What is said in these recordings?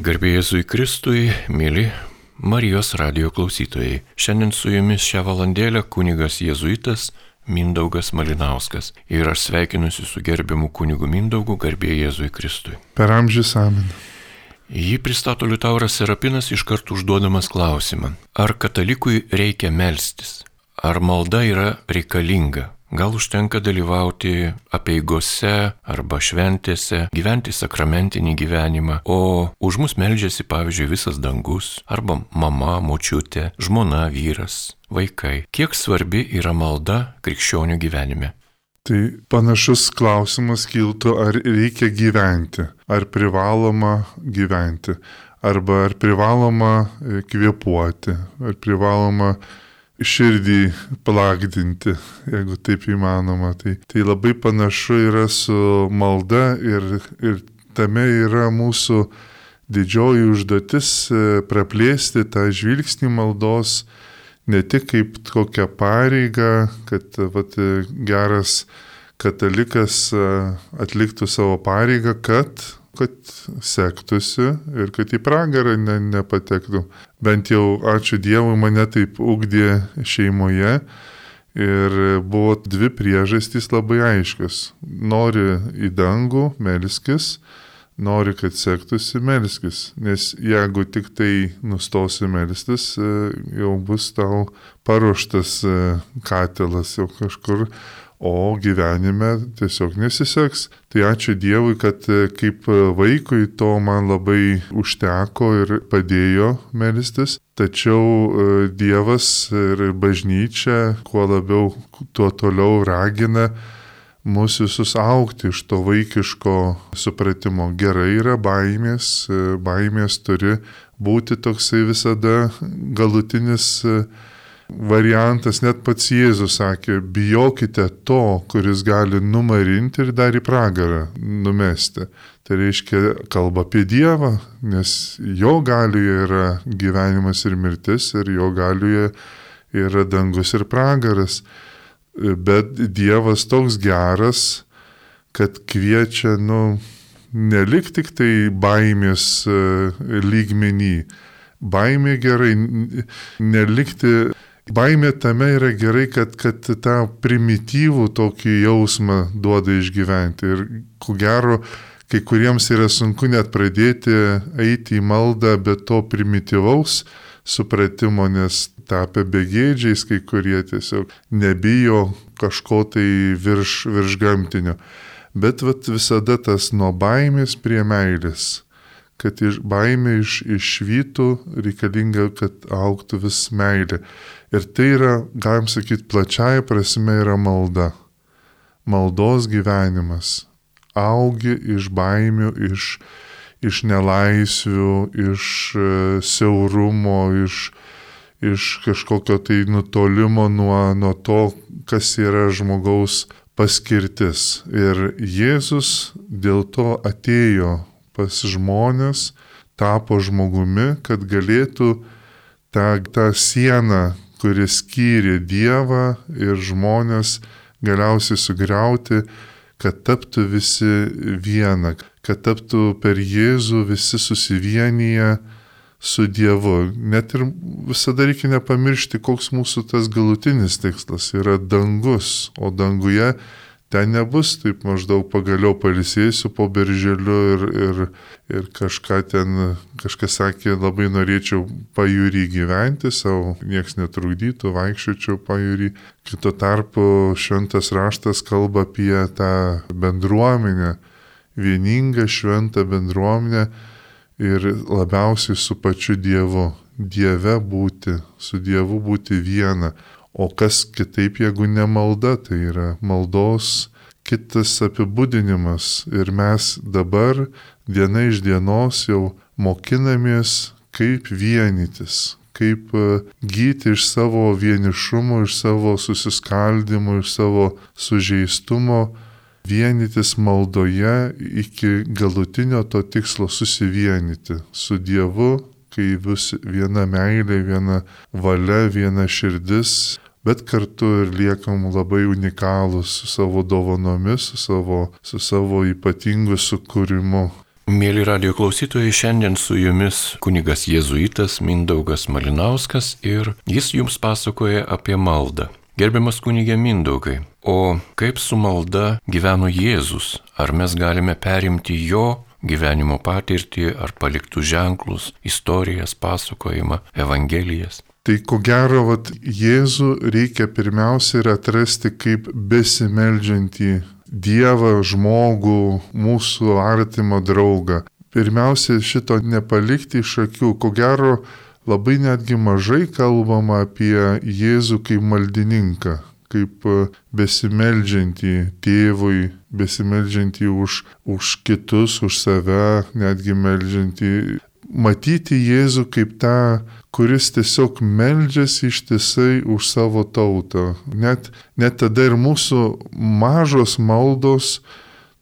Garbėjai Jėzui Kristui, mėly Marijos radio klausytojai. Šiandien su jumis šią valandėlę kunigas Jėzuitas Mindaugas Malinauskas. Ir aš sveikinusi su gerbiamu kunigu Mindaugu, garbėjai Jėzui Kristui. Per amžius amen. Jį pristato Liutauras Serapinas iš karto užduodamas klausimą. Ar katalikui reikia melstis? Ar malda yra reikalinga? Gal užtenka dalyvauti apieigose arba šventėse, gyventi sakramentinį gyvenimą, o už mus melžiasi, pavyzdžiui, visas dangus, arba mama, močiutė, žmona, vyras, vaikai. Kiek svarbi yra malda krikščionių gyvenime? Tai panašus klausimas kiltų, ar reikia gyventi, ar privaloma gyventi, arba ar privaloma kvepuoti, ar privaloma širdį plakdinti, jeigu taip įmanoma. Tai, tai labai panašu yra su malda ir, ir tame yra mūsų didžioji užduotis e, praplėsti tą žvilgsnį maldos ne tik kaip kokią pareigą, kad vat, geras katalikas e, atliktų savo pareigą, kad kad sektųsi ir kad į pragarą ne, nepatektų. Bent jau, ačiū Dievui, mane taip ugdė šeimoje. Ir buvo dvi priežastys labai aiškios. Nori į dangų, melskis, nori, kad sektųsi, melskis. Nes jeigu tik tai nustosi melstis, jau bus tau paruoštas katilas jau kažkur o gyvenime tiesiog nesiseks. Tai ačiū Dievui, kad e, kaip vaikui to man labai užteko ir padėjo melistis. Tačiau e, Dievas ir bažnyčia kuo labiau, tuo toliau ragina mūsų visus aukti iš to vaikiško supratimo. Gerai yra baimės, e, baimės turi būti toksai visada galutinis variantas, net pats Jėzus sakė, bijokite to, kuris gali numarinti ir dar į pragarą numesti. Tai reiškia, kalba apie Dievą, nes jo galioje yra gyvenimas ir mirtis, ir jo galioje yra dangus ir pragaras. Bet Dievas toks geras, kad kviečia, nu, nelik tik tai baimės e, lygmenį. Baimė gerai, nelikti Baimė tame yra gerai, kad, kad tą primityvų tokį jausmą duoda išgyventi. Ir ko gero, kai kuriems yra sunku net pradėti eiti į maldą be to primityvaus supratimo, nes tapę begėdžiais, kai kurie tiesiog nebijo kažko tai virš, virš gamtinio. Bet vat, visada tas nuo baimės prie meilės kad iš baimė iš, išvytų reikalinga, kad auktų vis meilė. Ir tai yra, galim sakyti, plačiaja prasme yra malda. Maldos gyvenimas. Augi iš baimių, iš, iš nelaisvių, iš e, siaurumo, iš, iš kažkokio tai nutolimo nuo, nuo to, kas yra žmogaus paskirtis. Ir Jėzus dėl to atėjo pas žmonės, tapo žmogumi, kad galėtų tą, tą sieną kuris skyrė Dievą ir žmonės galiausiai sugriauti, kad taptų visi viena, kad taptų per Jėzų visi susivienyje su Dievu. Net ir visada reikia nepamiršti, koks mūsų tas galutinis tikslas yra dangus, o danguje ten nebus taip maždaug pagaliau palisėsiu po berželiu ir, ir, ir kažką ten, kažkas sakė, labai norėčiau pajūrį gyventi, savo nieks netrukdytų, vaikščiočiau pajūrį. Kito tarpu šventas raštas kalba apie tą bendruomenę, vieningą šventą bendruomenę ir labiausiai su pačiu Dievu. Dieve būti, su Dievu būti viena, O kas kitaip, jeigu ne malda, tai yra maldos kitas apibūdinimas. Ir mes dabar diena iš dienos jau mokinamės, kaip vienytis, kaip e, gyti iš savo vienišumo, iš savo susiskaldimo, iš savo sužeistumo, vienytis maldoje iki galutinio to tikslo susivienyti su Dievu, kai bus viena meilė, viena valia, viena širdis, bet kartu ir liekam labai unikalūs su savo dovanomis, su savo, su savo ypatingu sukūrimu. Mėly radio klausytojai, šiandien su jumis kunigas jėzuitas Mindaugas Malinauskas ir jis jums pasakoja apie maldą. Gerbiamas kunigė Mindaugai, o kaip su malda gyveno Jėzus? Ar mes galime perimti jo gyvenimo patirtį ar paliktų ženklus, istorijas, pasakojimą, evangelijas? Tai ko gero, vat, Jėzų reikia pirmiausia ir atrasti kaip besimeldžiantį Dievą, žmogų, mūsų artimą draugą. Pirmiausia, šito nepalikti iš akių. Ko gero, labai netgi mažai kalbama apie Jėzų kaip maldininką, kaip besimeldžiantį tėvui, besimeldžiantį už, už kitus, už save, netgi meldžiantį. Matyti Jėzų kaip tą kuris tiesiog meldžiasi ištisai už savo tautą. Net, net tada ir mūsų mažos maldos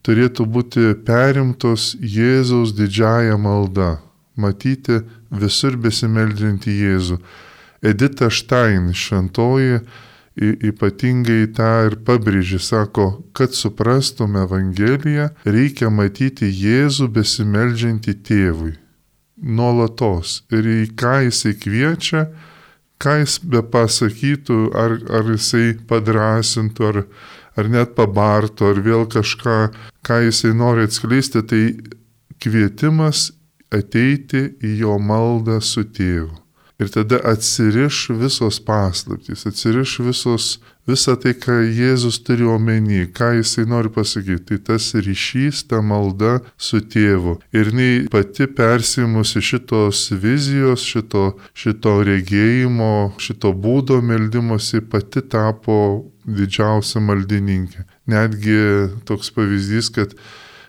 turėtų būti perimtos Jėzaus didžiaja malda. Matyti visur besimeldžiantį Jėzų. Edita Štain šventoji ypatingai tą ir pabrėžė, sako, kad suprastume Evangeliją, reikia matyti Jėzų besimeldžiantį tėvui nuolatos. Ir į ką jisai kviečia, ką jis be pasakytų, ar, ar jisai padrasintų, ar, ar net pabartų, ar vėl kažką, ką jisai nori atskleisti, tai kvietimas ateiti į jo maldą su tėvu. Ir tada atsiriš visos paslaptys, atsiriš visos, visa tai, ką Jėzus turi omeny, ką jisai nori pasakyti. Tai tas ryšys, ta malda su tėvu. Ir jinai pati persimusi šitos vizijos, šito, šito regėjimo, šito būdo meldymosi pati tapo didžiausia maldininkė. Netgi toks pavyzdys, kad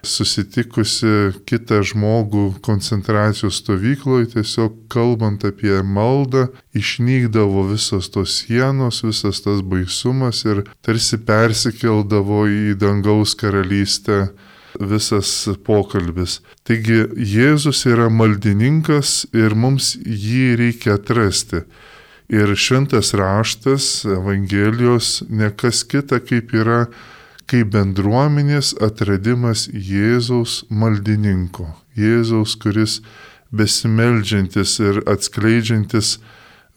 susitikusi kitą žmogų koncentracijos stovykloje, tiesiog kalbant apie maldą, išnykdavo visos tos sienos, visas tas baisumas ir tarsi persikeldavo į dangaus karalystę visas pokalbis. Taigi Jėzus yra maldininkas ir mums jį reikia atrasti. Ir šventas raštas, Evangelijos, nekas kita kaip yra kaip bendruomenės atradimas Jėzaus maldininko. Jėzaus, kuris besimeldžiantis ir atskleidžiantis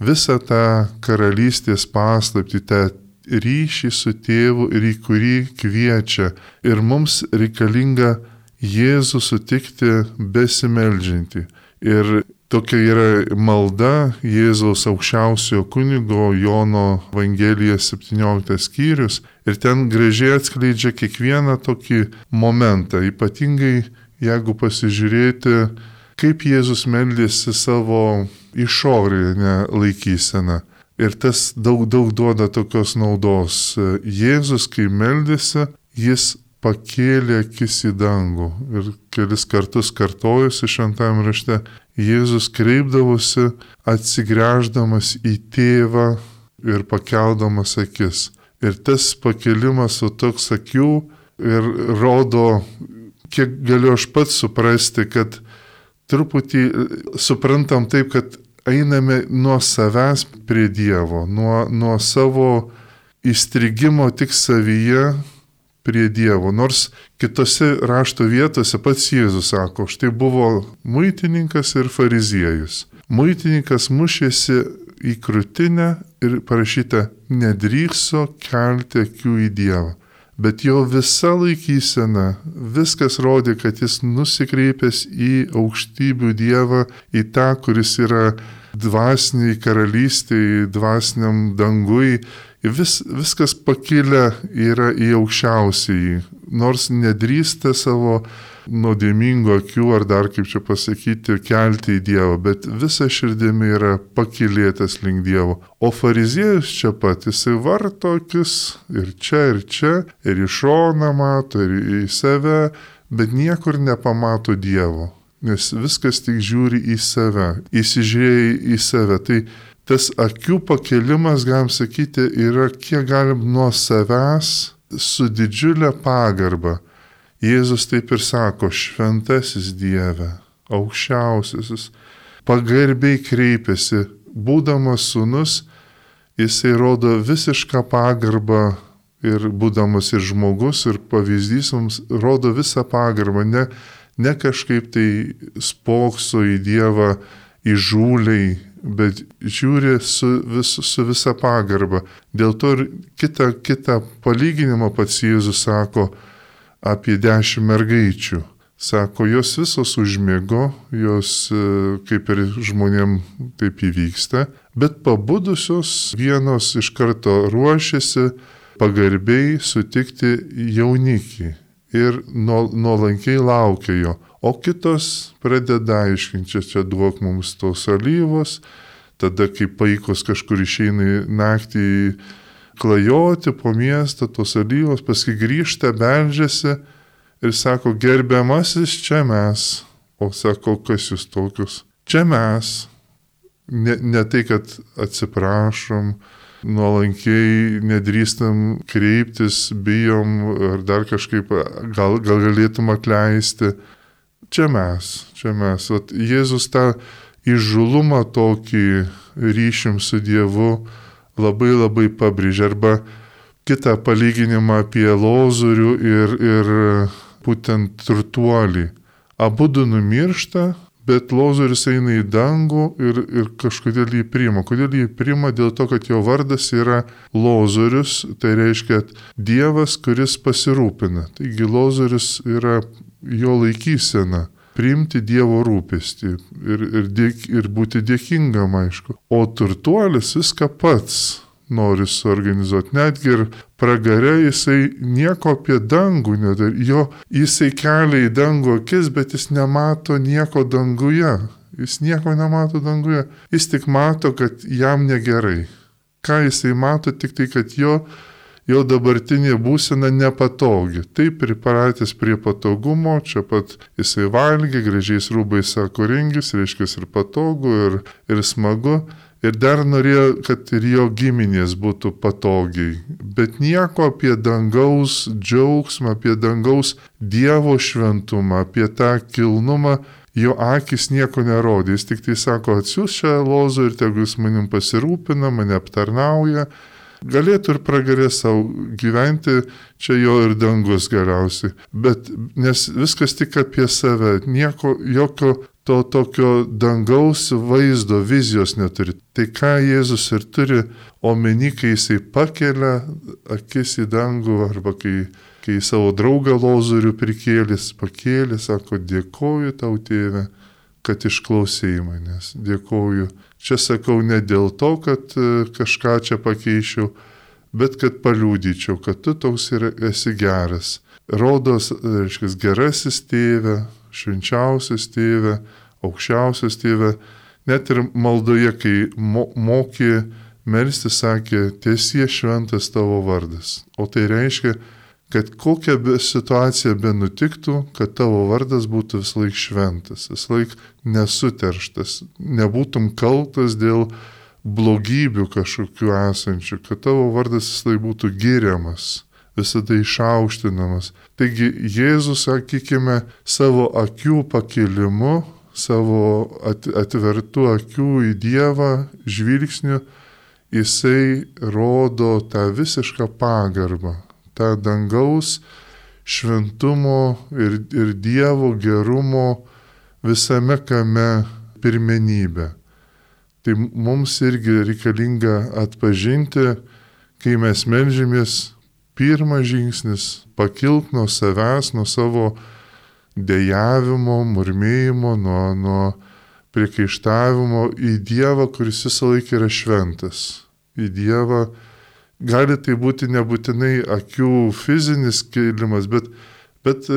visą tą karalystės paslapti, tą ryšį su tėvu ir į kurį kviečia. Ir mums reikalinga Jėzų sutikti besimeldžiantį. Ir Tokia yra malda Jėzaus aukščiausiojo kunigo Jono Evangelija 17 skyrius ir ten gražiai atskleidžia kiekvieną tokį momentą, ypatingai jeigu pasižiūrėti, kaip Jėzus meldėsi savo išorinę laikyseną. Ir tas daug, daug duoda tokios naudos. Jėzus, kai meldėsi, jis pakėlė akis į dangų ir kelis kartus kartojusi šventame rašte, Jėzus kreipdavosi atsigręždamas į tėvą ir pakeldamas akis. Ir tas pakelimas su toks akių ir rodo, kiek galiu aš pats suprasti, kad truputį suprantam taip, kad einame nuo savęs prie Dievo, nuo, nuo savo įstrigimo tik savyje prie Dievo. Nors kitose rašto vietose pats Jėzus sako, štai buvo muitininkas ir fariziejus. Muitininkas mušėsi į krūtinę ir parašyta, nedrykso kelti akių į Dievą. Bet jo visa laikysena, viskas rodė, kad jis nusikreipęs į aukštybių Dievą, į tą, kuris yra dvasiniai karalystėje, dvasiniam dangui, vis, viskas pakilę yra į aukščiausiai, nors nedrįsta savo nuodėmingo akių ar dar kaip čia pasakyti, kelti į Dievą, bet visa širdimi yra pakilėtas link Dievo. O fariziejus čia pat, jisai varto akis ir čia, ir čia, ir į šoną mato, ir į save, bet niekur nepamato Dievo, nes viskas tik žiūri į save, įsižiūrėjai į save. Tai tas akių pakelimas, galim sakyti, yra kiek galim nuo savęs su didžiulė pagarba. Jėzus taip ir sako, šventasis Dieve, aukščiausiasis, pagarbiai kreipiasi, būdamas sunus, jisai rodo visišką pagarbą ir būdamas ir žmogus, ir pavyzdys mums rodo visą pagarbą, ne, ne kažkaip tai spokso į Dievą įžūliai, bet žiūri su, vis, su visa pagarba. Dėl to ir kitą, kitą palyginimą pats Jėzus sako apie dešimt mergaičių. Sako, jos visos užmėgo, jos e, kaip ir žmonėm taip įvyksta, bet pabudusios vienos iš karto ruošiasi pagarbiai sutikti jaunikį ir nuolankiai laukia jo, o kitos pradeda aiškinti, čia, čia duok mums tos alyvos, tada kai paikos kažkur išeina naktį klajoti po miestą, tos alyvos, paskui grįžta, beldžiasi ir sako, gerbiamasis, čia mes. O sako, kas jūs tokius? Čia mes. Ne, ne tai, kad atsiprašom, nuolankiai nedrįstam kreiptis, bijom ar dar kažkaip, gal, gal galėtum atleisti. Čia mes, čia mes. Vat Jėzus tą įžulumą tokį ryšim su Dievu labai labai pabrėžia. Arba kitą palyginimą apie lozorių ir, ir būtent turtuolį. Abu du numiršta, bet lozorius eina į dangų ir, ir kažkodėl jį priima. Kodėl jį priima? Dėl to, kad jo vardas yra lozorius, tai reiškia Dievas, kuris pasirūpina. Taigi lozorius yra jo laikysena priimti Dievo rūpestį ir, ir, dėk, ir būti dėkingam, aišku. O turtuolis viską pats nori suorganizuoti. Netgi ir pragare jisai nieko apie dangų nedar. Jo, jisai kelia į dangų akis, bet jis nemato nieko danguje. Jis nieko nemato danguje. Jis tik mato, kad jam negerai. Ką jisai mato, tik tai, kad jo jo dabartinė būsena nepatogi. Taip pripratęs prie patogumo, čia pat jisai valgė, gražiais rūbais sako rengis, reiškia ir patogu, ir, ir smagu. Ir dar norėjo, kad ir jo giminės būtų patogiai. Bet nieko apie dangaus džiaugsmą, apie dangaus Dievo šventumą, apie tą kilnumą jo akis nieko nerodė. Jis tik tai sako, atsiūs šią lozą ir tegu jis manim pasirūpina, mane aptarnauja, Galėtų ir pragarė savo gyventi, čia jo ir dangus geriausiai. Bet nes viskas tik apie save, nieko, jokio to tokio dangaus vaizdo, vizijos neturi. Tai ką Jėzus ir turi omeny, kai jisai pakelia akis į dangų arba kai, kai savo draugą lozorių prikėlis, pakėlė, sako, dėkoju tau tėve, kad išklausėjai manęs, dėkoju Čia sakau ne dėl to, kad e, kažką čia pakeičiau, bet kad paliūdyčiau, kad tu toks ir esi geras. Rodos, reiškia, gerasis tėve, švenčiausias tėve, aukščiausias tėve, net ir maldoje, kai mo mokė melsti, sakė, tiesie šventas tavo vardas. O tai reiškia, kad kokia be situacija be nutiktų, kad tavo vardas būtų vis laik šventas, vis laik nesuterštas, nebūtum kaltas dėl blogybių kažkokių esančių, kad tavo vardas vis laik būtų giriamas, visada išaukštinamas. Taigi Jėzus, sakykime, savo akių pakelimu, savo atvertų akių į Dievą žvilgsniu, jisai rodo tą visišką pagarbą, tą dangaus šventumo ir, ir Dievo gerumo visame kame pirmenybę. Tai mums irgi reikalinga atpažinti, kai mes melžymės, pirmas žingsnis - pakilt nuo savęs, nuo savo dėjavimo, murmėjimo, nuo, nuo priekaištavimo į Dievą, kuris visą laiką yra šventas. Į Dievą, gali tai būti nebūtinai akių fizinis kėlimas, bet, bet,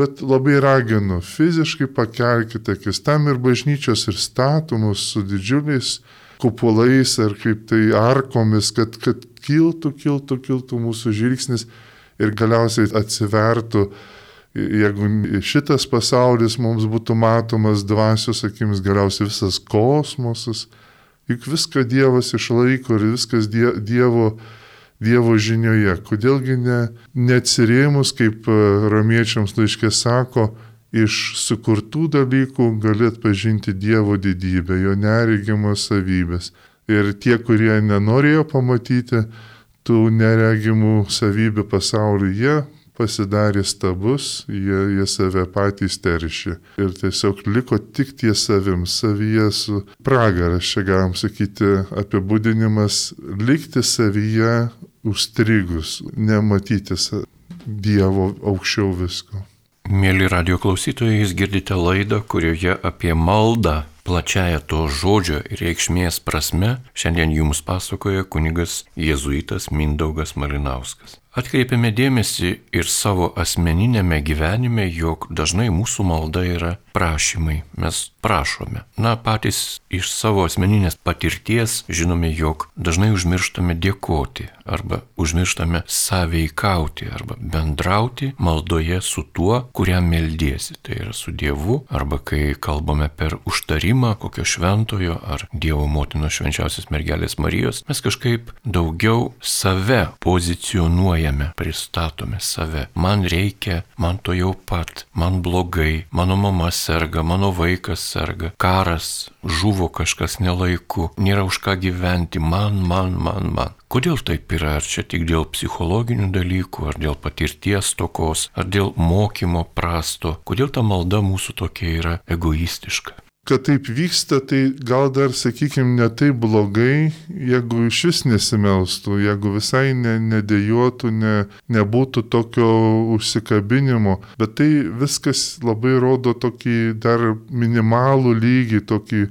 bet labai raginu, fiziškai pakelkite akis, tam ir bažnyčios ir statomos su didžiuliais kupolais ar kaip tai arkomis, kad, kad kiltų, kiltų, kiltų mūsų žvilgsnis ir galiausiai atsivertų. Jeigu šitas pasaulis mums būtų matomas dvasios akimis, galiausiai visas kosmosas, Juk viską Dievas išlaiko ir viskas Dievo, dievo žinioje. Kodėlgi ne, neatsirėmus, kaip e, romiečiams laiškė sako, iš sukurtų dalykų galėt pažinti Dievo didybę, jo neregimas savybės. Ir tie, kurie nenorėjo pamatyti tų neregimų savybių pasaulyje, pasidarė stabus, jie, jie save patys teršė. Ir tiesiog liko tik ties savim, savyje su pragaras, čia galim sakyti apibūdinimas, likti savyje užstrigus, nematyti Dievo aukščiau visko. Mėly radio klausytojai, jūs girdite laidą, kurioje apie maldą plačiaja to žodžio reikšmės prasme šiandien jums pasakoja kunigas jėzuitas Mindaugas Malinauskas. Atkreipiame dėmesį ir savo asmeninėme gyvenime, jog dažnai mūsų malda yra prašymai. Mes prašome. Na, patys iš savo asmeninės patirties žinome, jog dažnai užmirštame dėkoti arba užmirštame sąveikauti arba bendrauti maldoje su tuo, kuriam meldiesi. Tai yra su Dievu arba kai kalbame per užtarimą kokio šventojo ar Dievo motinos švenčiausios mergelės Marijos, mes kažkaip daugiau save pozicionuojame, pristatome save. Man reikia, man to jau pat, man blogai, mano mama serga, mano vaikas serga, karas, žuvo kažkas nelaiku, nėra už ką gyventi, man, man, man, man. Kodėl taip yra? Ar čia tik dėl psichologinių dalykų, ar dėl patirties tokos, ar dėl mokymo prasto? Kodėl ta malda mūsų tokia yra egoistiška? Kad taip vyksta, tai gal dar, sakykime, ne taip blogai, jeigu iš vis nesimelstų, jeigu visai ne, nedėjotų, ne, nebūtų tokio užsikabinimo. Bet tai viskas labai rodo tokį dar minimalų lygį, tokį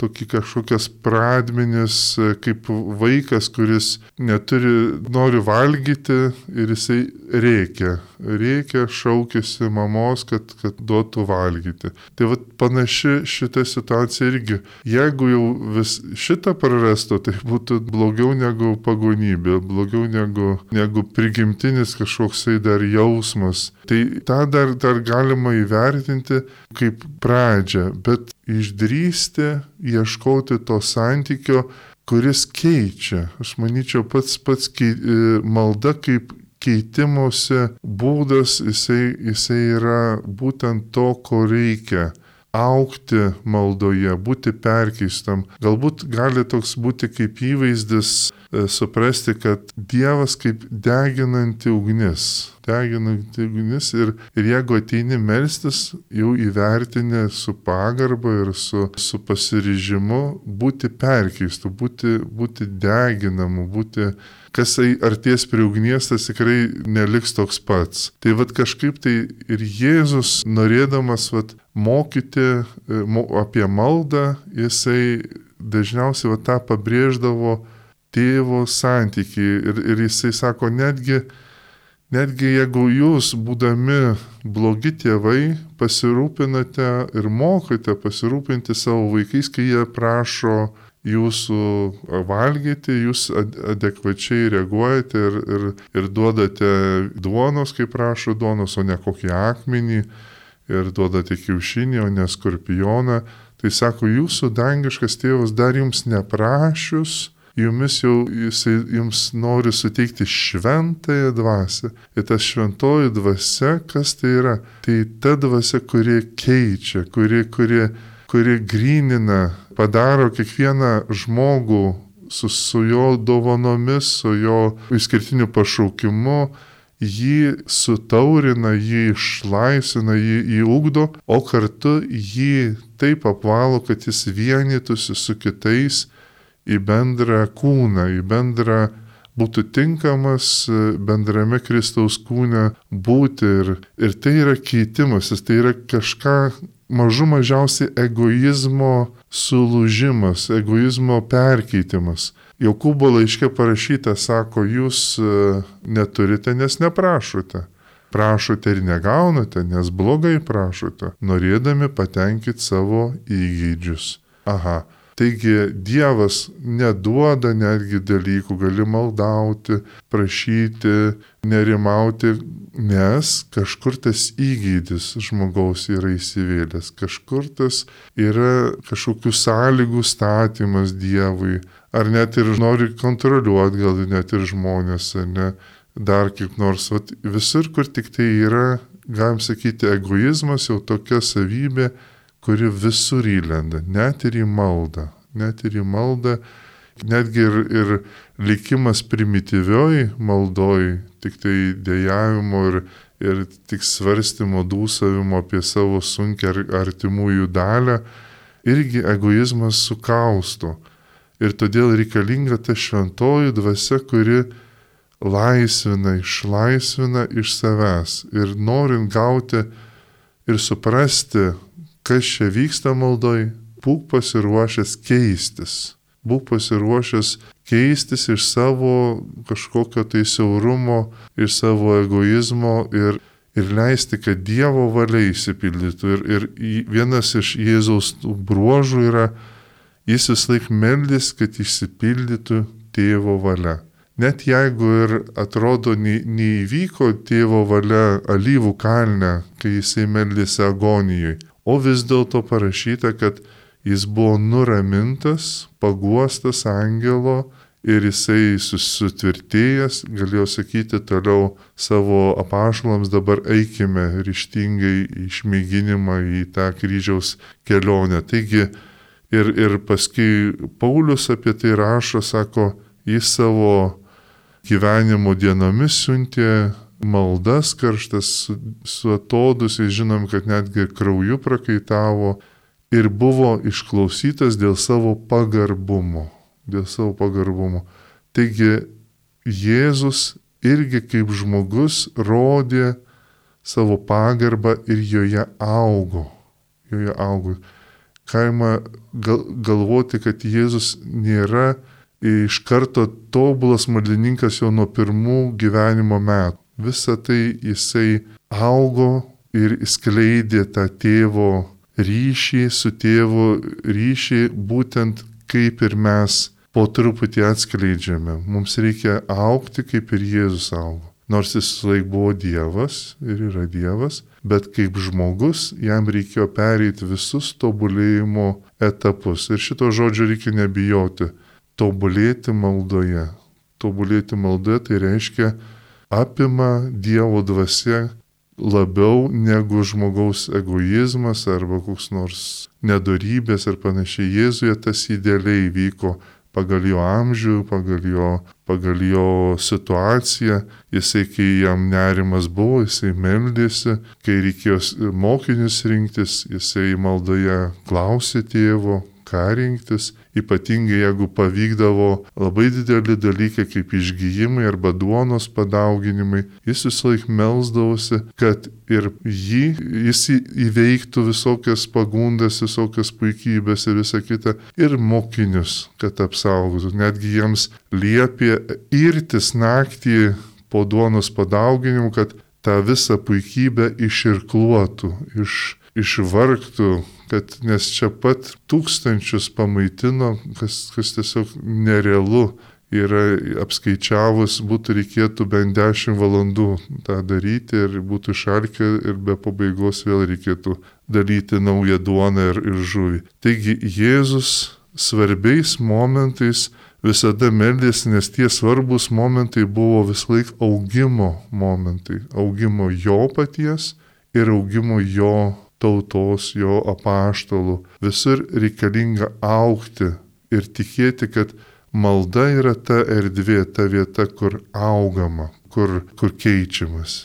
tokį kažkokias pradmenis, kaip vaikas, kuris neturi, nori valgyti ir jisai reikia. Reikia, šaukėsi mamos, kad, kad duotų valgyti. Tai vad panaši šita situacija irgi. Jeigu jau vis šitą prarastų, tai būtų blogiau negu pagonybė, blogiau negu, negu prigimtinis kažkoksai dar jausmas. Tai tą dar, dar galima įvertinti kaip pradžią, bet išdrysti ieškoti to santykio, kuris keičia. Aš manyčiau, pats pats kei, e, malda kaip keitimuose būdas, jisai, jisai yra būtent to, ko reikia aukti maldoje, būti perkeistam. Galbūt gali toks būti kaip įvaizdis suprasti, kad Dievas kaip deginanti ugnis deginanti ugnis ir, ir jeigu ateini melstis, jau įvertinę su pagarba ir su, su pasiryžimu būti perkeistu, būti, būti deginamu, būti kas arties prie ugnies, tas tikrai neliks toks pats. Tai vad kažkaip tai ir Jėzus, norėdamas vad mokyti e, apie maldą, jisai dažniausiai va tą pabrėždavo tėvo santyki ir, ir jisai sako, netgi Netgi jeigu jūs, būdami blogi tėvai, pasirūpinate ir mokate pasirūpinti savo vaikais, kai jie prašo jūsų valgyti, jūs adekvačiai reaguojate ir, ir, ir duodate duonos, kai prašo duonos, o ne kokį akmenį, ir duodate kiaušinį, o ne skorpioną, tai sako, jūsų dangiškas tėvas dar jums neprašius, jumis jau jisai jums nori suteikti šventąją dvasę. Ir ta šventoji dvasia, kas tai yra? Tai ta dvasia, kuri keičia, kuri, kuri, kuri grinina, padaro kiekvieną žmogų su, su jo dovanomis, su jo išskirtiniu pašaukimu, jį sutaurina, jį išlaisvina, jį, jį ugdo, o kartu jį taip apvalo, kad jis vienytųsi su kitais į bendrą kūną, į bendrą būtų tinkamas bendrame Kristaus kūne būti. Ir, ir tai yra keitimasis, tai yra kažką mažų mažiausiai egoizmo sulūžimas, egoizmo perkeitimas. Jokūbo laiškė parašyta, sako, jūs e, neturite, nes neprašote. Prašote ir negaunate, nes blogai prašote, norėdami patenkinti savo įgydžius. Aha, Taigi Dievas neduoda netgi dalykų, gali maldauti, prašyti, nerimauti, nes kažkur tas įgydis žmogaus yra įsivėlęs, kažkur tas yra kažkokių sąlygų statymas Dievui, ar net ir nori kontroliuoti gal net ir žmonės, ar ne, dar kaip nors, vat, visur, kur tik tai yra, galim sakyti, egoizmas jau tokia savybė, kuri visur įlenda, net ir į maldą, net ir į maldą, netgi ir, ir likimas primityvioj maldoj, tik tai dėjavimo ir, ir tik svarstymo dūsavimo apie savo sunkia artimųjų dalę, irgi egoizmas sukausto. Ir todėl reikalinga ta šventoji dvasia, kuri laisvina, išlaisvina iš savęs. Ir norint gauti ir suprasti, kas čia vyksta maldoj, būk pasiruošęs keistis. Būk pasiruošęs keistis iš savo kažkokio tai siaurumo, iš savo egoizmo ir, ir leisti, kad Dievo valia įsipildytų. Ir, ir vienas iš Jėzaus bruožų yra, jis vis laik meldys, kad išsipildytų tėvo valia. Net jeigu ir atrodo neįvyko tėvo valia alyvų kalne, kai jisai meldėsi agonijoje, o vis dėlto parašyta, kad jis buvo nuramintas, paguostas angelo ir jisai susitvirtėjęs, galėjo sakyti toliau savo apašalams, dabar eikime ryštingai išmėginimą į tą kryžiaus kelionę. Taigi ir, ir paskui Paulius apie tai rašo, sako, jis savo gyvenimo dienomis siuntė maldas karštas su, su atodusiais, žinom, kad netgi krauju prakaitavo ir buvo išklausytas dėl savo pagarbumo. Dėl savo pagarbumo. Taigi Jėzus irgi kaip žmogus rodė savo pagarbą ir joje augo. Joje augo. Galima gal, galvoti, kad Jėzus nėra iš karto tobulas maldininkas jau nuo pirmų gyvenimo metų. Visą tai jisai augo ir skleidė tą tėvo ryšį su tėvu, ryšį būtent kaip ir mes po truputį atskleidžiame. Mums reikia aukti kaip ir Jėzus augo. Nors jis laik buvo Dievas ir yra Dievas, bet kaip žmogus jam reikėjo pereiti visus tobulėjimo etapus. Ir šito žodžio reikia nebijoti tobulėti maldoje. Tobulėti maldoje tai reiškia apima Dievo dvasia labiau negu žmogaus egoizmas arba koks nors nedorybės ir panašiai. Jėzuje tas idealiai vyko pagal jo amžių, pagal jo, pagal jo situaciją. Jisai, kai jam nerimas buvo, jisai meldėsi, kai reikėjo mokinius rinktis, jisai maldoje klausė tėvo, ką rinktis, ypatingai jeigu pavykdavo labai dideli dalykai kaip išgyjimai arba duonos padauginimai, jis visą laiką melzdavosi, kad ir jį, jis įveiktų visokias pagundas, visokias puikybės ir visą kitą, ir mokinius, kad apsaugotų. Netgi jiems liepė irtis naktį po duonos padauginimų, kad tą visą puikybę iširkluotų, iš, išvargtų, kad nes čia pat tūkstančius pamaitino, kas, kas tiesiog nerealu yra apskaičiavus, būtų reikėtų bent 10 valandų tą daryti ir būtų šalkė ir be pabaigos vėl reikėtų daryti naują duoną ir, ir žuvį. Taigi Jėzus svarbiais momentais visada meldėsi, nes tie svarbus momentai buvo vis laik augimo momentai, augimo jo paties ir augimo jo tautos, jo apaštalų. Visur reikalinga aukti ir tikėti, kad malda yra ta erdvė, ta vieta, kur augama, kur, kur keičiamas.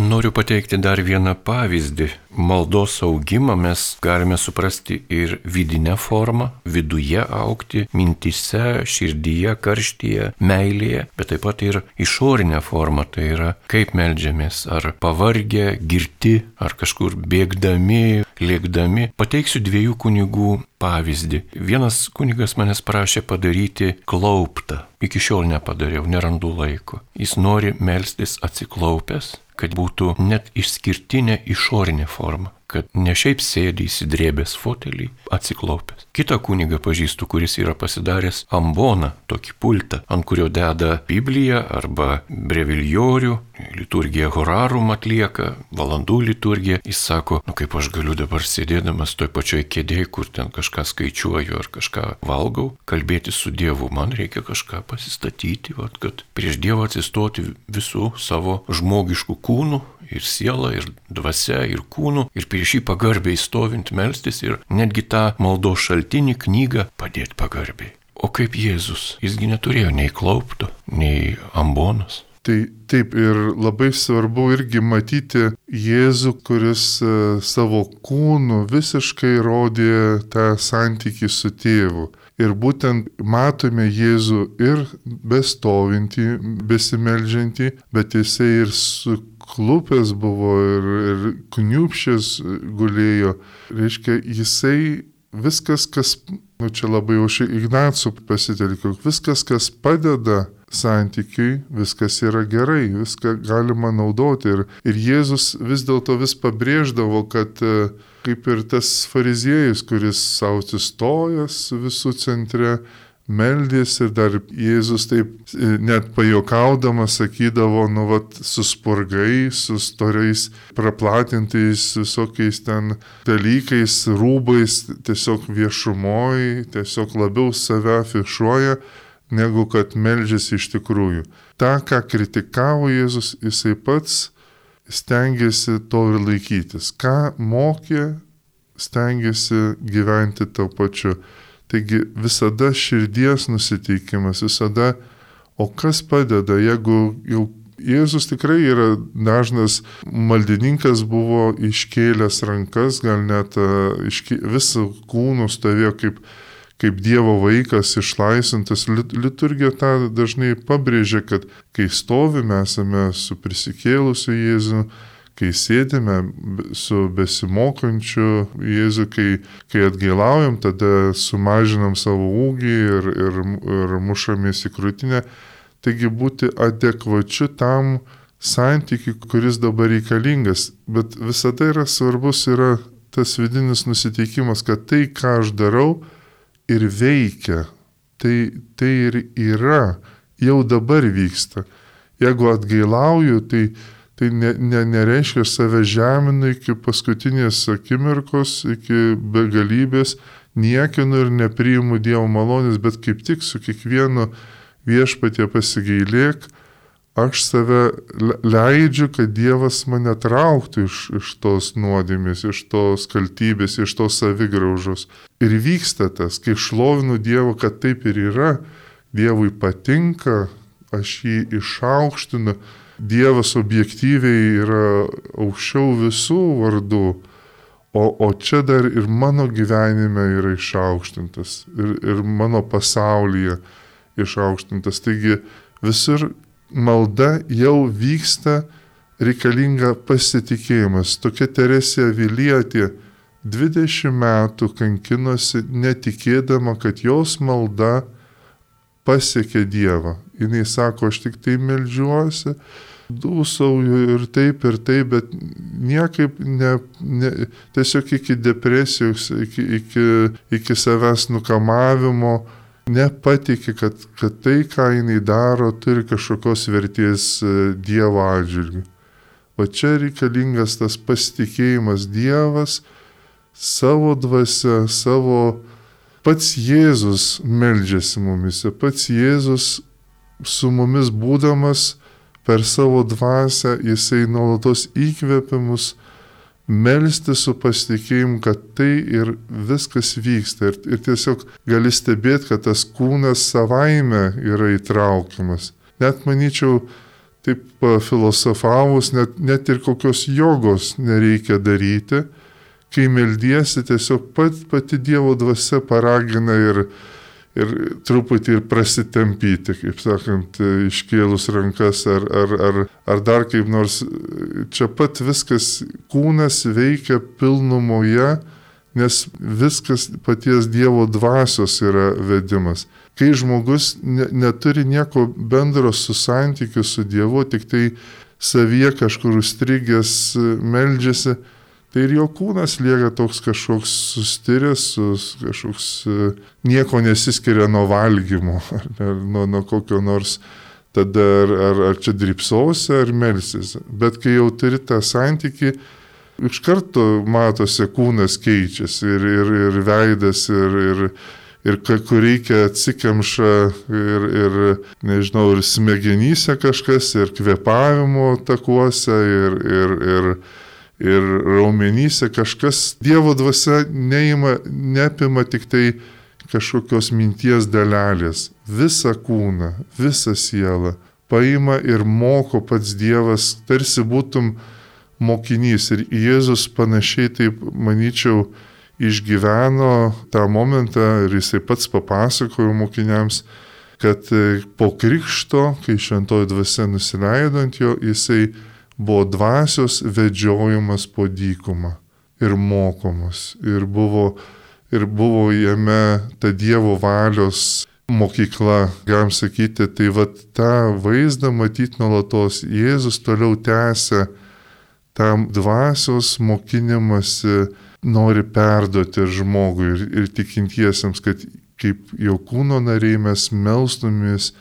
Noriu pateikti dar vieną pavyzdį. Maldos augimą mes galime suprasti ir vidinę formą, viduje aukti, mintise, širdyje, karštyje, meilėje, bet taip pat ir išorinę formą, tai yra kaip melžiamės, ar pavargę, girti, ar kažkur bėgdami, lėkdami. Pateiksiu dviejų kunigų pavyzdį. Vienas kunigas manęs prašė padaryti klauptą. Iki šiol nepadariau, nerandu laiko. Jis nori melstis atsiklaupęs kad būtų net išskirtinė išorinė forma, kad ne šiaip sėdi įsidrėbęs fotelį, atsiklaupęs. Kita kuniga pažįstu, kuris yra pasidaręs amboną, tokį pultą, ant kurio deda Bibliją arba breviljorių, liturgiją horarum atlieka, valandų liturgiją. Jis sako, nu kaip aš galiu dabar sėdėdamas toj pačioj kėdėje, kur ten kažką skaičiuoju ar kažką valgau, kalbėti su Dievu, man reikia kažką pasistatyti, vat, kad prieš Dievą atsistoti visų savo žmogiškų kūnų ir siela, ir dvasia, ir kūnu, ir prieš jį pagarbiai stovint melstis ir netgi tą maldo šaltinį knygą padėti pagarbiai. O kaip Jėzus, jisgi neturėjo nei klaupto, nei ambonos. Tai taip ir labai svarbu irgi matyti Jėzų, kuris e, savo kūnu visiškai rodė tą santykį su tėvu. Ir būtent matome Jėzų ir bestovinti, besimeldžiantį, bet jisai ir suklupęs buvo ir, ir kniupšės gulėjo. Reiškia, jisai viskas, kas, nu čia labai jau šį Ignacų pasitelkiu, viskas, kas padeda santykiui viskas yra gerai, viską galima naudoti. Ir, ir Jėzus vis dėlto vis pabrėždavo, kad e, kaip ir tas fariziejus, kuris savo atsistojęs visų centre, meldės ir dar Jėzus taip e, net pajokaudamas sakydavo, nu vat, su spurgai, su storiais praplatintais visokiais ten dalykais, rūbais, tiesiog viešumoji, tiesiog labiau save afišuoja negu kad melžiasi iš tikrųjų. Ta, ką kritikavo Jėzus, jisai pats stengiasi to ir laikytis. Ką mokė, stengiasi gyventi to pačiu. Taigi visada širdies nusiteikimas, visada, o kas padeda, jeigu jau Jėzus tikrai yra dažnas maldininkas, buvo iškėlęs rankas, gal net iškė, visą kūnų stovėjo kaip kaip Dievo vaikas išlaisvintas. Liturgija tą dažnai pabrėžia, kad kai stovime esame su prisikėlusiu Jėzu, kai sėdime su besimokančiu Jėzu, kai, kai atgailaujam, tada sumažinam savo ūgį ir, ir, ir mušamės į krūtinę. Taigi būti adekvačiu tam santykiui, kuris dabar reikalingas. Bet visada yra svarbus yra tas vidinis nusiteikimas, kad tai, ką aš darau, ir veikia. Tai, tai ir yra, jau dabar vyksta. Jeigu atgailauju, tai, tai ne, ne, nereiškia save žeminu iki paskutinės akimirkos, iki begalybės, niekinu ir nepriimu Dievo malonės, bet kaip tik su kiekvienu viešpatie pasigailėk, aš save leidžiu, kad Dievas mane trauktų iš, iš tos nuodėmės, iš tos kaltybės, iš tos savigraužos. Ir vyksta tas, kai šlovinu Dievą, kad taip ir yra, Dievui patinka, aš jį išaukštinu, Dievas objektyviai yra aukščiau visų vardų, o, o čia dar ir mano gyvenime yra išaukštintas, ir, ir mano pasaulyje išaukštintas. Taigi visur malda jau vyksta reikalinga pasitikėjimas. Tokia Teresė Vilietė 20 metų kankinosi netikėdama, kad jos malda pasiekė Dievą. Jis sako, aš tik tai melžiuosi, dūsauju ir taip ir taip, bet niekaip ne, ne, tiesiog iki depresijos, iki, iki, iki savęs nukamavimo nepatikė, kad, kad tai, ką jinai daro, turi kažkokios vertės e, Dievo atžvilgių. O čia reikalingas tas pasitikėjimas Dievas savo dvasia, savo pats Jėzus meldžiasi mumise, pats Jėzus su mumis būdamas per savo dvasę, jisai nuolatos įkvepia mus melsti su pasitikėjimu, kad tai ir viskas vyksta. Ir, ir tiesiog gali stebėti, kad tas kūnas savaime yra įtraukiamas. Net manyčiau, taip filosofavus, net, net ir kokios jogos nereikia daryti, kai meldiesi, tiesiog pat, pati Dievo dvasia paragina ir, ir truputį ir prasitempyti, kaip sakant, iškėlus rankas ar, ar, ar, ar dar kaip nors. Čia pat viskas kūnas veikia pilnumoje, nes viskas paties Dievo dvasios yra vedimas. Kai žmogus ne, neturi nieko bendro su santykiu su Dievu, tik tai savyje kažkur užstrigęs meldžiasi, Tai ir jo kūnas lieka toks kažkoks sustiręs, kažkoks e, nieko nesiskiria nuo valgymo, ar, ar nuo, nuo kokio nors tada ar, ar, ar čia dripsausi, ar melsis. Bet kai jau turi tą santyki, iš karto matosi kūnas keičiasi ir, ir, ir veidas, ir, ir, ir kur reikia atsikemša ir, ir, nežinau, ir smegenyse kažkas, ir kvepavimo takuose, ir, ir, ir ir raumenyse kažkas Dievo dvasia neima, neapima tik tai kažkokios minties dalelės, visą kūną, visą sielą paima ir moko pats Dievas, tarsi būtum mokinys. Ir Jėzus panašiai taip, manyčiau, išgyveno tą momentą ir jisai pats papasakojo mokiniams, kad po krikšto, kai šventoji dvasia nusileido ant jo, jisai buvo dvasios vedžiojimas po dykumą ir mokomas. Ir buvo, ir buvo jame ta Dievo valios mokykla, galim sakyti, tai va tą vaizdą matyti nuolatos. Jėzus toliau tęsia tam dvasios mokinimasi, nori perduoti žmogui ir, ir tikintiesiems, kad kaip jo kūno nariai mes melstumės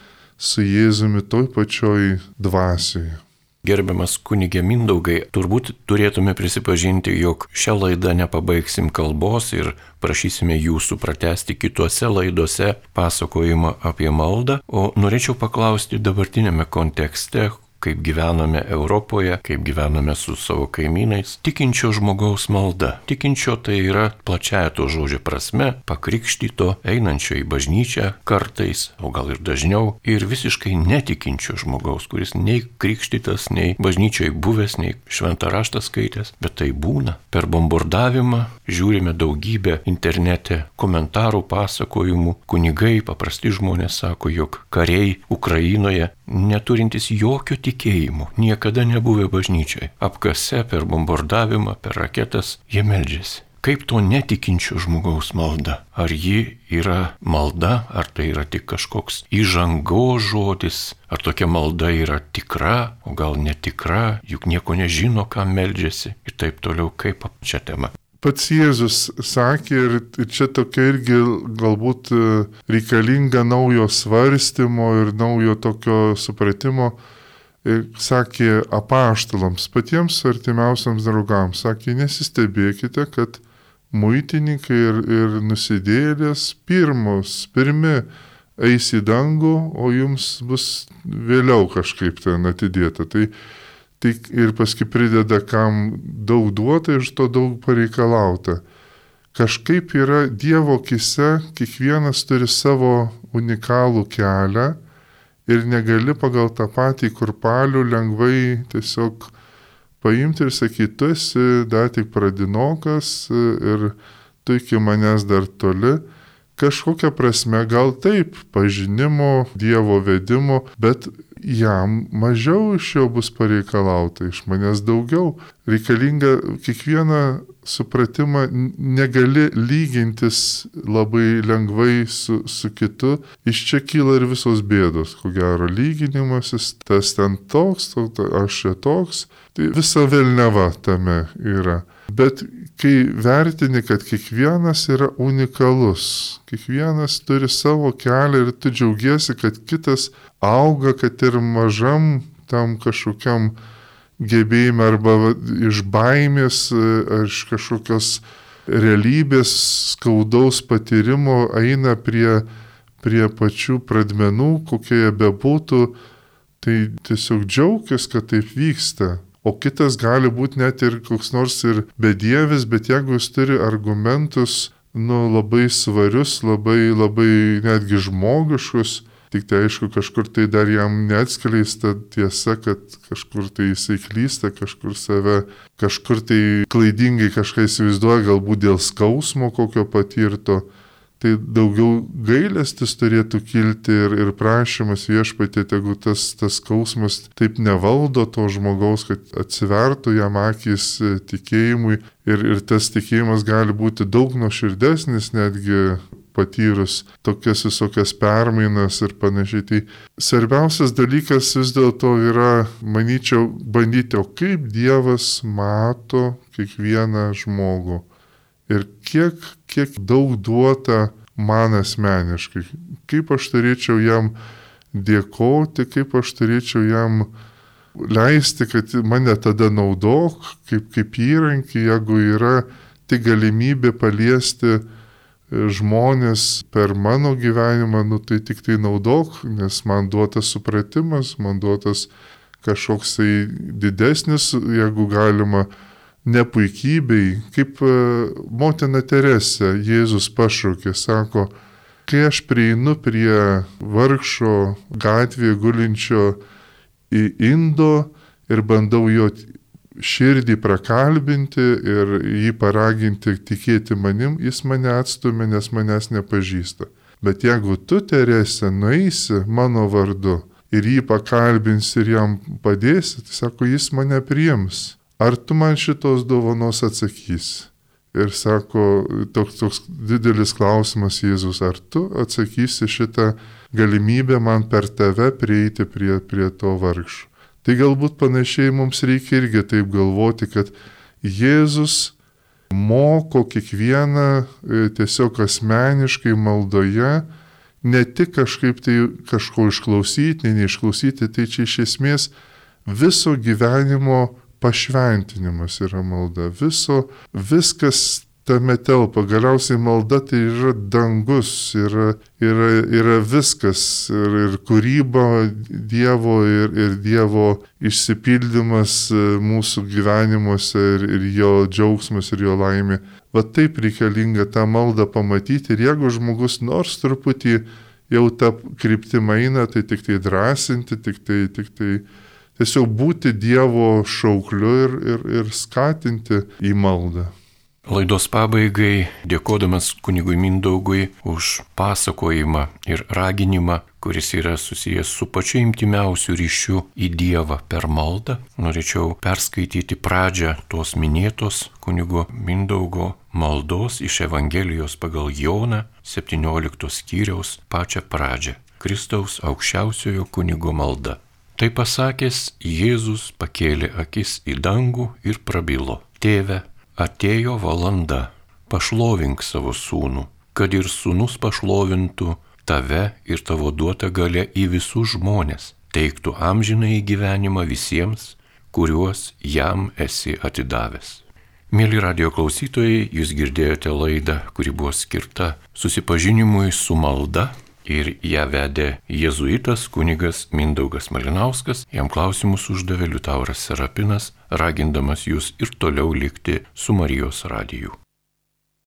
su Jėzumi toj pačioj dvasioje. Gerbiamas kunigė Mindaugai, turbūt turėtume prisipažinti, jog šią laidą nepabaigsim kalbos ir prašysime jūsų pratesti kituose laiduose pasakojimą apie maldą, o norėčiau paklausti dabartinėme kontekste, kaip gyvename Europoje, kaip gyvename su savo kaimynais. Tikinčio žmogaus malda. Tikinčio tai yra plačiaja to žodžio prasme, pakrikštyto, einančio į bažnyčią kartais, o gal ir dažniau, ir visiškai netikinčio žmogaus, kuris nei krikštytas, nei bažnyčioje buvęs, nei šventą raštą skaitęs, bet tai būna. Per bombardavimą žiūrime daugybę internete komentarų, pasakojimų, kunigai, paprasti žmonės sako, jog kariai Ukrainoje neturintys jokio tikėjimo, niekada nebuvę bažnyčiai, apkase per bombardavimą, per raketas, jie meldžiasi. Kaip to netikinčio žmogaus malda? Ar ji yra malda, ar tai yra tik kažkoks įžango žodis, ar tokia malda yra tikra, o gal netikra, juk nieko nežino, kam meldžiasi ir taip toliau, kaip čia tema pats Jėzus sakė ir čia tokia irgi galbūt e, reikalinga naujo svarstymo ir naujo tokio supratimo, e, sakė apaštalams, patiems artimiausiams draugams, sakė, nesistebėkite, kad muitininkai ir, ir nusidėlės pirmos, pirmi eis į dangų, o jums bus vėliau kažkaip ten atidėta. Tai tai ir paskui prideda, kam daug duota, iš to daug pareikalauta. Kažkaip yra Dievo kise, kiekvienas turi savo unikalų kelią ir negali pagal tą patį kurpalių lengvai tiesiog paimti ir sakyti, tu esi dar tik pradinokas ir tu iki manęs dar toli. Kažkokia prasme gal taip, pažinimo, Dievo vedimo, bet jam mažiau iš jo bus pareikalauta, iš manęs daugiau. Reikalinga kiekvieną supratimą negali lygintis labai lengvai su, su kitu. Iš čia kyla ir visos bėdos, ko gero lyginimasis, tas ten toks, to, to, aš čia toks. Tai visa vėlneva tame yra. Bet kai vertini, kad kiekvienas yra unikalus, kiekvienas turi savo kelią ir tu džiaugiesi, kad kitas auga, kad ir mažam tam kažkokiam gebėjimui arba iš baimės ar iš kažkokios realybės skaudaus patyrimo eina prie, prie pačių pradmenų, kokie jie bebūtų, tai tiesiog džiaugtis, kad taip vyksta. O kitas gali būti net ir koks nors ir bedievis, bet jeigu jis turi argumentus, nu, labai svarius, labai, labai netgi žmogiškus, Tik tai aišku, kažkur tai dar jam neatskleista tiesa, kad kažkur tai jisai klysta, kažkur save, kažkur tai klaidingai kažką įsivaizduoja, galbūt dėl skausmo kokio patirto. Tai daugiau gailestis turėtų kilti ir, ir prašymas viešpatė, jeigu tas, tas skausmas taip nevaldo to žmogaus, kad atsivertų jam akis tikėjimui ir, ir tas tikėjimas gali būti daug nuoširdesnis netgi patyrus tokias visokias permainas ir panašiai. Tai svarbiausias dalykas vis dėlto yra, manyčiau, bandyti, o kaip Dievas mato kiekvieną žmogų ir kiek, kiek daug duota man asmeniškai, kaip aš turėčiau jam dėkoti, kaip aš turėčiau jam leisti, kad mane tada naudok kaip, kaip įrankį, jeigu yra tik galimybė paliesti žmonės per mano gyvenimą, nu tai tik tai naudok, nes man duotas supratimas, man duotas kažkoks tai didesnis, jeigu galima, nepuikybei, kaip e, motina Teresė Jėzus pašaukė, sako, kai aš prieinu prie vargšo gatvėje gulinčio į indo ir bandau jo širdį prakalbinti ir jį paraginti tikėti manim, jis mane atstumė, nes manęs nepažįsta. Bet jeigu tu, Terese, nueisi mano vardu ir jį pakalbinsi ir jam padėsi, tai sako, jis mane priims. Ar tu man šitos dovanos atsakysi? Ir sako, toks, toks didelis klausimas Jėzus, ar tu atsakysi šitą galimybę man per tave prieiti prie, prie to vargšų. Tai galbūt panašiai mums reikia irgi taip galvoti, kad Jėzus moko kiekvieną e, tiesiog asmeniškai maldoje, ne tik kažkaip tai kažko išklausyti, ne neišklausyti, tai čia iš esmės viso gyvenimo pašventinimas yra malda. Viso, viskas tame telpa. Galiausiai malda tai yra dangus, yra, yra, yra viskas. Ir, ir kūryba Dievo, ir, ir Dievo išsipildymas e, mūsų gyvenimuose, ir, ir jo džiaugsmas, ir jo laimė. Va taip reikalinga tą maldą pamatyti. Ir jeigu žmogus nors truputį jau tą kryptimą eina, tai tik tai drąsinti, tik tai, tik tai tiesiog būti Dievo šaukliu ir, ir, ir skatinti į maldą. Laidos pabaigai dėkodamas kunigui Mindaugui už pasakojimą ir raginimą, kuris yra susijęs su pačiu imtimiausiu ryšiu į Dievą per maldą, norėčiau perskaityti pradžią tos minėtos kunigo Mindaugo maldos iš Evangelijos pagal Joną 17 skyriaus pačią pradžią. Kristaus aukščiausiojo kunigo malda. Tai pasakęs, Jėzus pakėlė akis į dangų ir prabilo. Tėve, atėjo valanda, pašlovink savo sūnų, kad ir sūnus pašlovintų tave ir tavo duotą galę į visus žmonės, teiktų amžinai gyvenimą visiems, kuriuos jam esi atidavęs. Mėly radio klausytojai, jūs girdėjote laidą, kuri buvo skirta susipažinimui su malda ir ją vedė jėzuitas kunigas Mindaugas Malinauskas, jam klausimus uždavė Liutauras Serapinas, ragindamas jūs ir toliau likti su Marijos radiju.